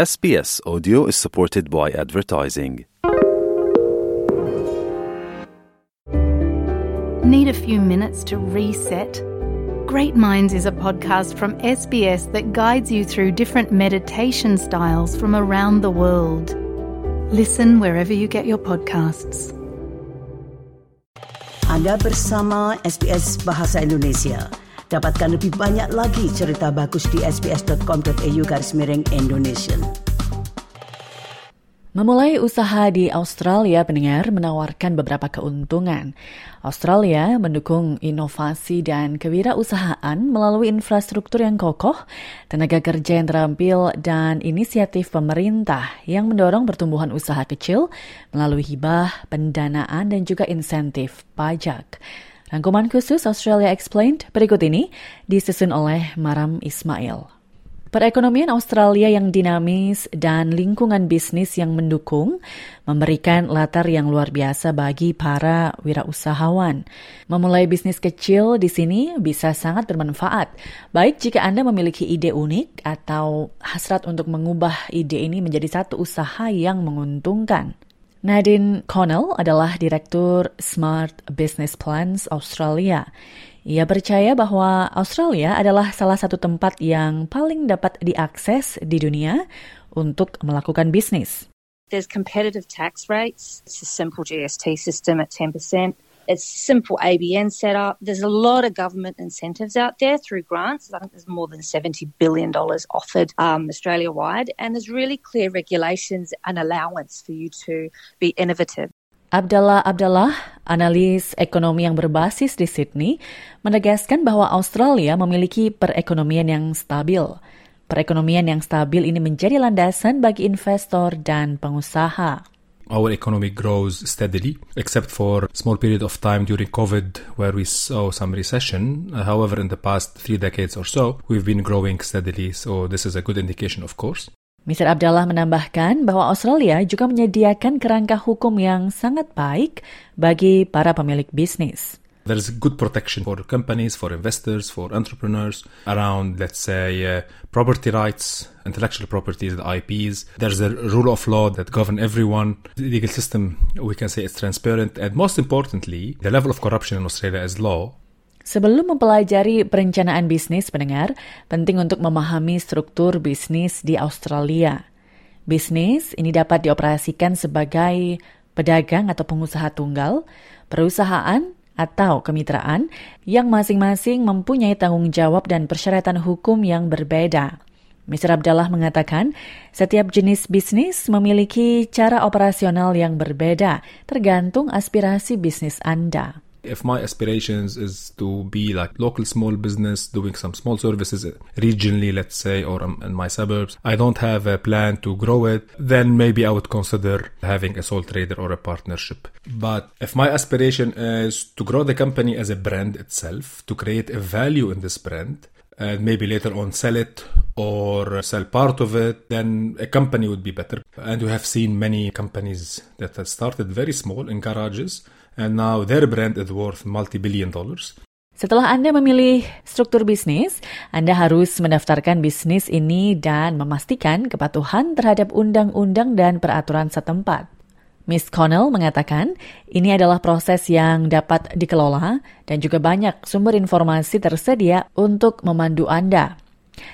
SBS Audio is supported by advertising. Need a few minutes to reset? Great Minds is a podcast from SBS that guides you through different meditation styles from around the world. Listen wherever you get your podcasts. Anda bersama SBS Bahasa Indonesia. Dapatkan lebih banyak lagi cerita bagus di sbs.com.au garis miring Indonesia. Memulai usaha di Australia, pendengar menawarkan beberapa keuntungan. Australia mendukung inovasi dan kewirausahaan melalui infrastruktur yang kokoh, tenaga kerja yang terampil, dan inisiatif pemerintah yang mendorong pertumbuhan usaha kecil melalui hibah, pendanaan, dan juga insentif pajak. Rangkuman khusus Australia Explained berikut ini disusun oleh Maram Ismail. Perekonomian Australia yang dinamis dan lingkungan bisnis yang mendukung memberikan latar yang luar biasa bagi para wirausahawan. Memulai bisnis kecil di sini bisa sangat bermanfaat, baik jika Anda memiliki ide unik atau hasrat untuk mengubah ide ini menjadi satu usaha yang menguntungkan. Nadine Connell adalah Direktur Smart Business Plans Australia. Ia percaya bahwa Australia adalah salah satu tempat yang paling dapat diakses di dunia untuk melakukan bisnis. There's competitive tax rates. It's a simple GST system at 10%. It's simple ABN setup. There's a lot of government incentives out there through grants. I think there's more than $70 billion offered um, Australia wide. And there's really clear regulations and allowance for you to be innovative. Abdallah Abdallah, analis ekonomi yang berbasis di Sydney, menegaskan bahwa Australia memiliki perekonomian yang stabil. Perekonomian yang stabil ini menjadi landasan bagi investor dan pengusaha. Our economy grows steadily, except for a small period of time during COVID where we saw some recession. However, in the past three decades or so, we've been growing steadily. So this is a good indication, of course. Mr. Abdallah menambahkan bahwa Australia juga menyediakan kerangka hukum yang sangat baik bagi para pemilik bisnis. There's good protection for companies, for investors, for entrepreneurs around, let's say, uh, property rights, intellectual properties, the IPs. There's a rule of law that govern everyone. The legal system, we can say, is transparent. And most importantly, the level of corruption in Australia is low. Sebelum mempelajari perencanaan bisnis pendengar, penting untuk memahami struktur bisnis di Australia. Bisnis ini dapat dioperasikan sebagai pedagang atau pengusaha tunggal, perusahaan, atau kemitraan yang masing-masing mempunyai tanggung jawab dan persyaratan hukum yang berbeda. Mr. Abdallah mengatakan, setiap jenis bisnis memiliki cara operasional yang berbeda, tergantung aspirasi bisnis Anda. If my aspirations is to be like local small business doing some small services regionally, let's say, or um, in my suburbs, I don't have a plan to grow it, then maybe I would consider having a sole trader or a partnership. But if my aspiration is to grow the company as a brand itself, to create a value in this brand, and maybe later on sell it or sell part of it, then a company would be better. And we have seen many companies that have started very small in garages and now their brand is worth multi-billion dollars. Setelah Anda memilih struktur bisnis, Anda harus mendaftarkan bisnis ini dan memastikan kepatuhan terhadap undang-undang dan peraturan setempat. Miss Connell mengatakan, ini adalah proses yang dapat dikelola dan juga banyak sumber informasi tersedia untuk memandu Anda.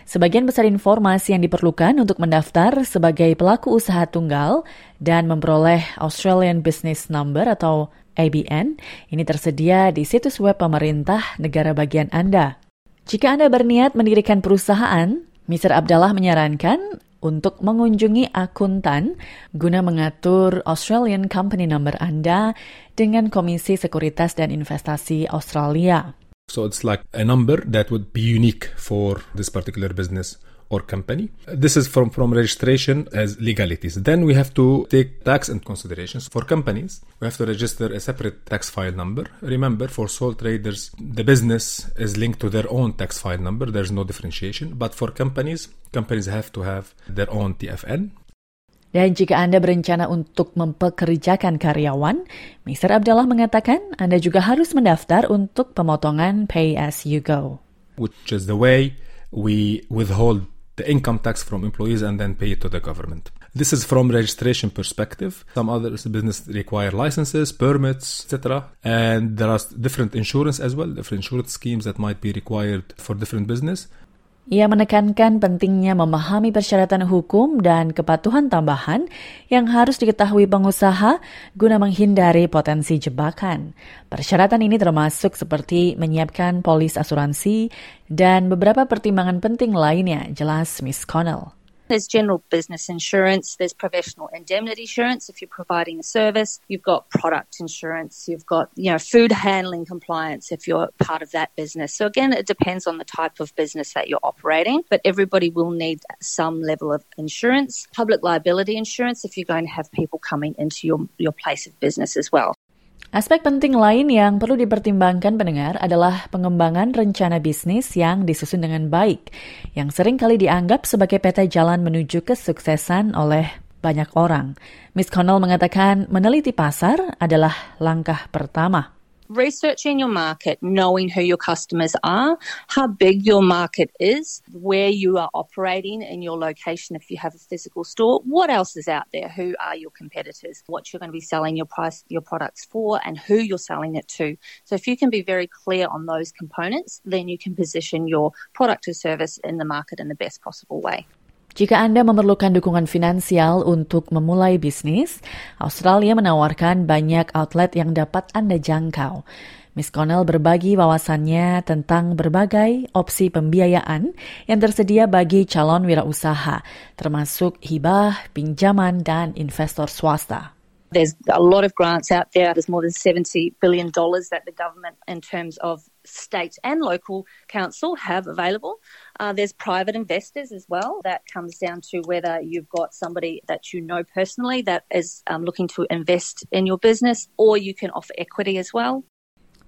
Sebagian besar informasi yang diperlukan untuk mendaftar sebagai pelaku usaha tunggal dan memperoleh Australian Business Number atau ABN ini tersedia di situs web pemerintah negara bagian Anda. Jika Anda berniat mendirikan perusahaan, Mr. Abdallah menyarankan untuk mengunjungi akuntan guna mengatur Australian Company Number Anda dengan Komisi Sekuritas dan Investasi Australia. So it's like a number that would be unique for this particular business or company. This is from, from registration as legalities. Then we have to take tax into considerations. For companies, we have to register a separate tax file number. Remember, for sole traders, the business is linked to their own tax file number. There's no differentiation. But for companies, companies have to have their own TFN. Dan jika Anda berencana untuk mempekerjakan karyawan, Mr. Abdullah mengatakan Anda juga harus mendaftar untuk pemotongan pay as you go. Which is the way we withhold the income tax from employees and then pay it to the government. This is from registration perspective. Some other business require licenses, permits, etc. And there are different insurance as well, different insurance schemes that might be required for different business. Ia menekankan pentingnya memahami persyaratan hukum dan kepatuhan tambahan yang harus diketahui pengusaha guna menghindari potensi jebakan. Persyaratan ini termasuk seperti menyiapkan polis asuransi dan beberapa pertimbangan penting lainnya, jelas Miss Connell. There's general business insurance, there's professional indemnity insurance if you're providing a service, you've got product insurance, you've got, you know, food handling compliance if you're part of that business. So again, it depends on the type of business that you're operating, but everybody will need some level of insurance, public liability insurance if you're going to have people coming into your, your place of business as well. Aspek penting lain yang perlu dipertimbangkan pendengar adalah pengembangan rencana bisnis yang disusun dengan baik, yang sering kali dianggap sebagai peta jalan menuju kesuksesan oleh banyak orang. Miss Connell mengatakan meneliti pasar adalah langkah pertama. Researching your market, knowing who your customers are, how big your market is, where you are operating in your location if you have a physical store, what else is out there, who are your competitors, what you're going to be selling your price your products for and who you're selling it to. So if you can be very clear on those components, then you can position your product or service in the market in the best possible way. Jika Anda memerlukan dukungan finansial untuk memulai bisnis, Australia menawarkan banyak outlet yang dapat Anda jangkau. Miss Connell berbagi wawasannya tentang berbagai opsi pembiayaan yang tersedia bagi calon wirausaha, termasuk hibah, pinjaman, dan investor swasta. There's a lot of grants out there. There's more than $70 billion that the government, in terms of state and local council, have available. Uh, there's private investors as well. That comes down to whether you've got somebody that you know personally that is um, looking to invest in your business, or you can offer equity as well.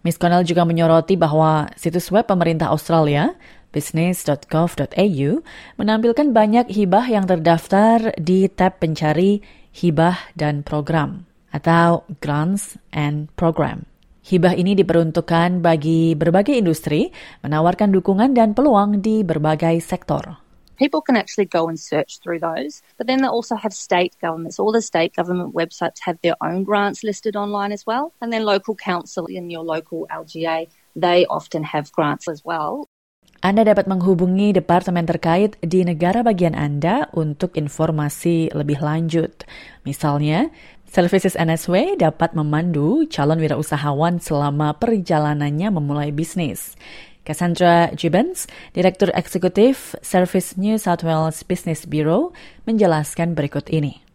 Miss Connell juga menyoroti bahwa situs web pemerintah Australia, business.gov.au, menampilkan banyak hibah yang terdaftar di tab pencari hibah dan program atau grants and program. Hibah ini diperuntukkan bagi berbagai industri, menawarkan dukungan dan peluang di berbagai sektor. People can actually go and search through those, but then they also have state governments. All the state government websites have their own grants listed online as well, and then local council in your local LGA, they often have grants as well. Anda dapat menghubungi departemen terkait di negara bagian Anda untuk informasi lebih lanjut. Misalnya, Services NSW dapat memandu calon wirausahawan selama perjalanannya memulai bisnis. Cassandra Gibbons, Direktur Eksekutif Service New South Wales Business Bureau, menjelaskan berikut ini.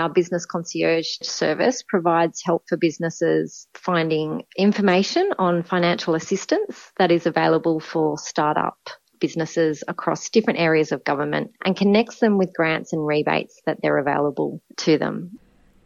Our business concierge service provides help for businesses finding information on financial assistance that is available for startup businesses across different areas of government and connects them with grants and rebates that they're available to them.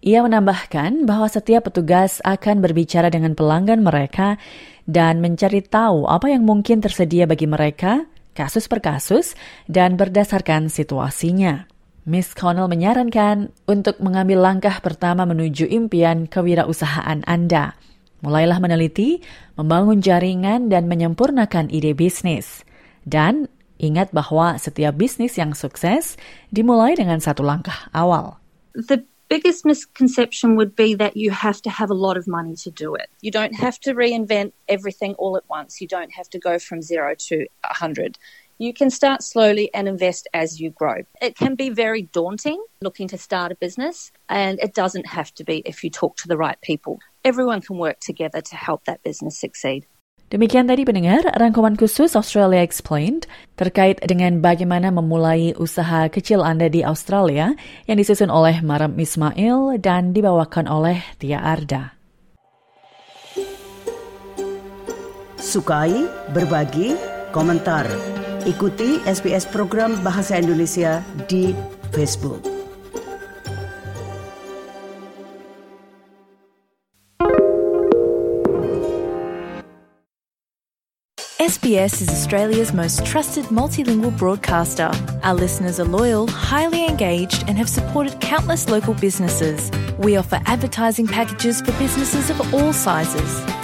Ia menambahkan bahwa setiap petugas akan berbicara dengan pelanggan mereka dan mencari tahu apa yang mungkin tersedia bagi mereka, kasus per kasus, dan berdasarkan situasinya. Miss Connell menyarankan untuk mengambil langkah pertama menuju impian kewirausahaan Anda. Mulailah meneliti, membangun jaringan, dan menyempurnakan ide bisnis. Dan ingat bahwa setiap bisnis yang sukses dimulai dengan satu langkah awal. The biggest misconception would be that you have to have a lot of money to do it. You don't have to reinvent everything all at once. You don't have to go from zero to a hundred. You can start slowly and invest as you grow. It can be very daunting looking to start a business, and it doesn't have to be if you talk to the right people. Everyone can work together to help that business succeed. Demikian tadi pendengar rangkuman khusus Australia Explained terkait dengan bagaimana memulai usaha kecil Anda di Australia yang disusun oleh Maram Ismail dan dibawakan oleh Tia Arda. Sukai, berbagi, komentar. Ikuti SBS program Bahasa Indonesia di Facebook. SBS is Australia's most trusted multilingual broadcaster. Our listeners are loyal, highly engaged, and have supported countless local businesses. We offer advertising packages for businesses of all sizes.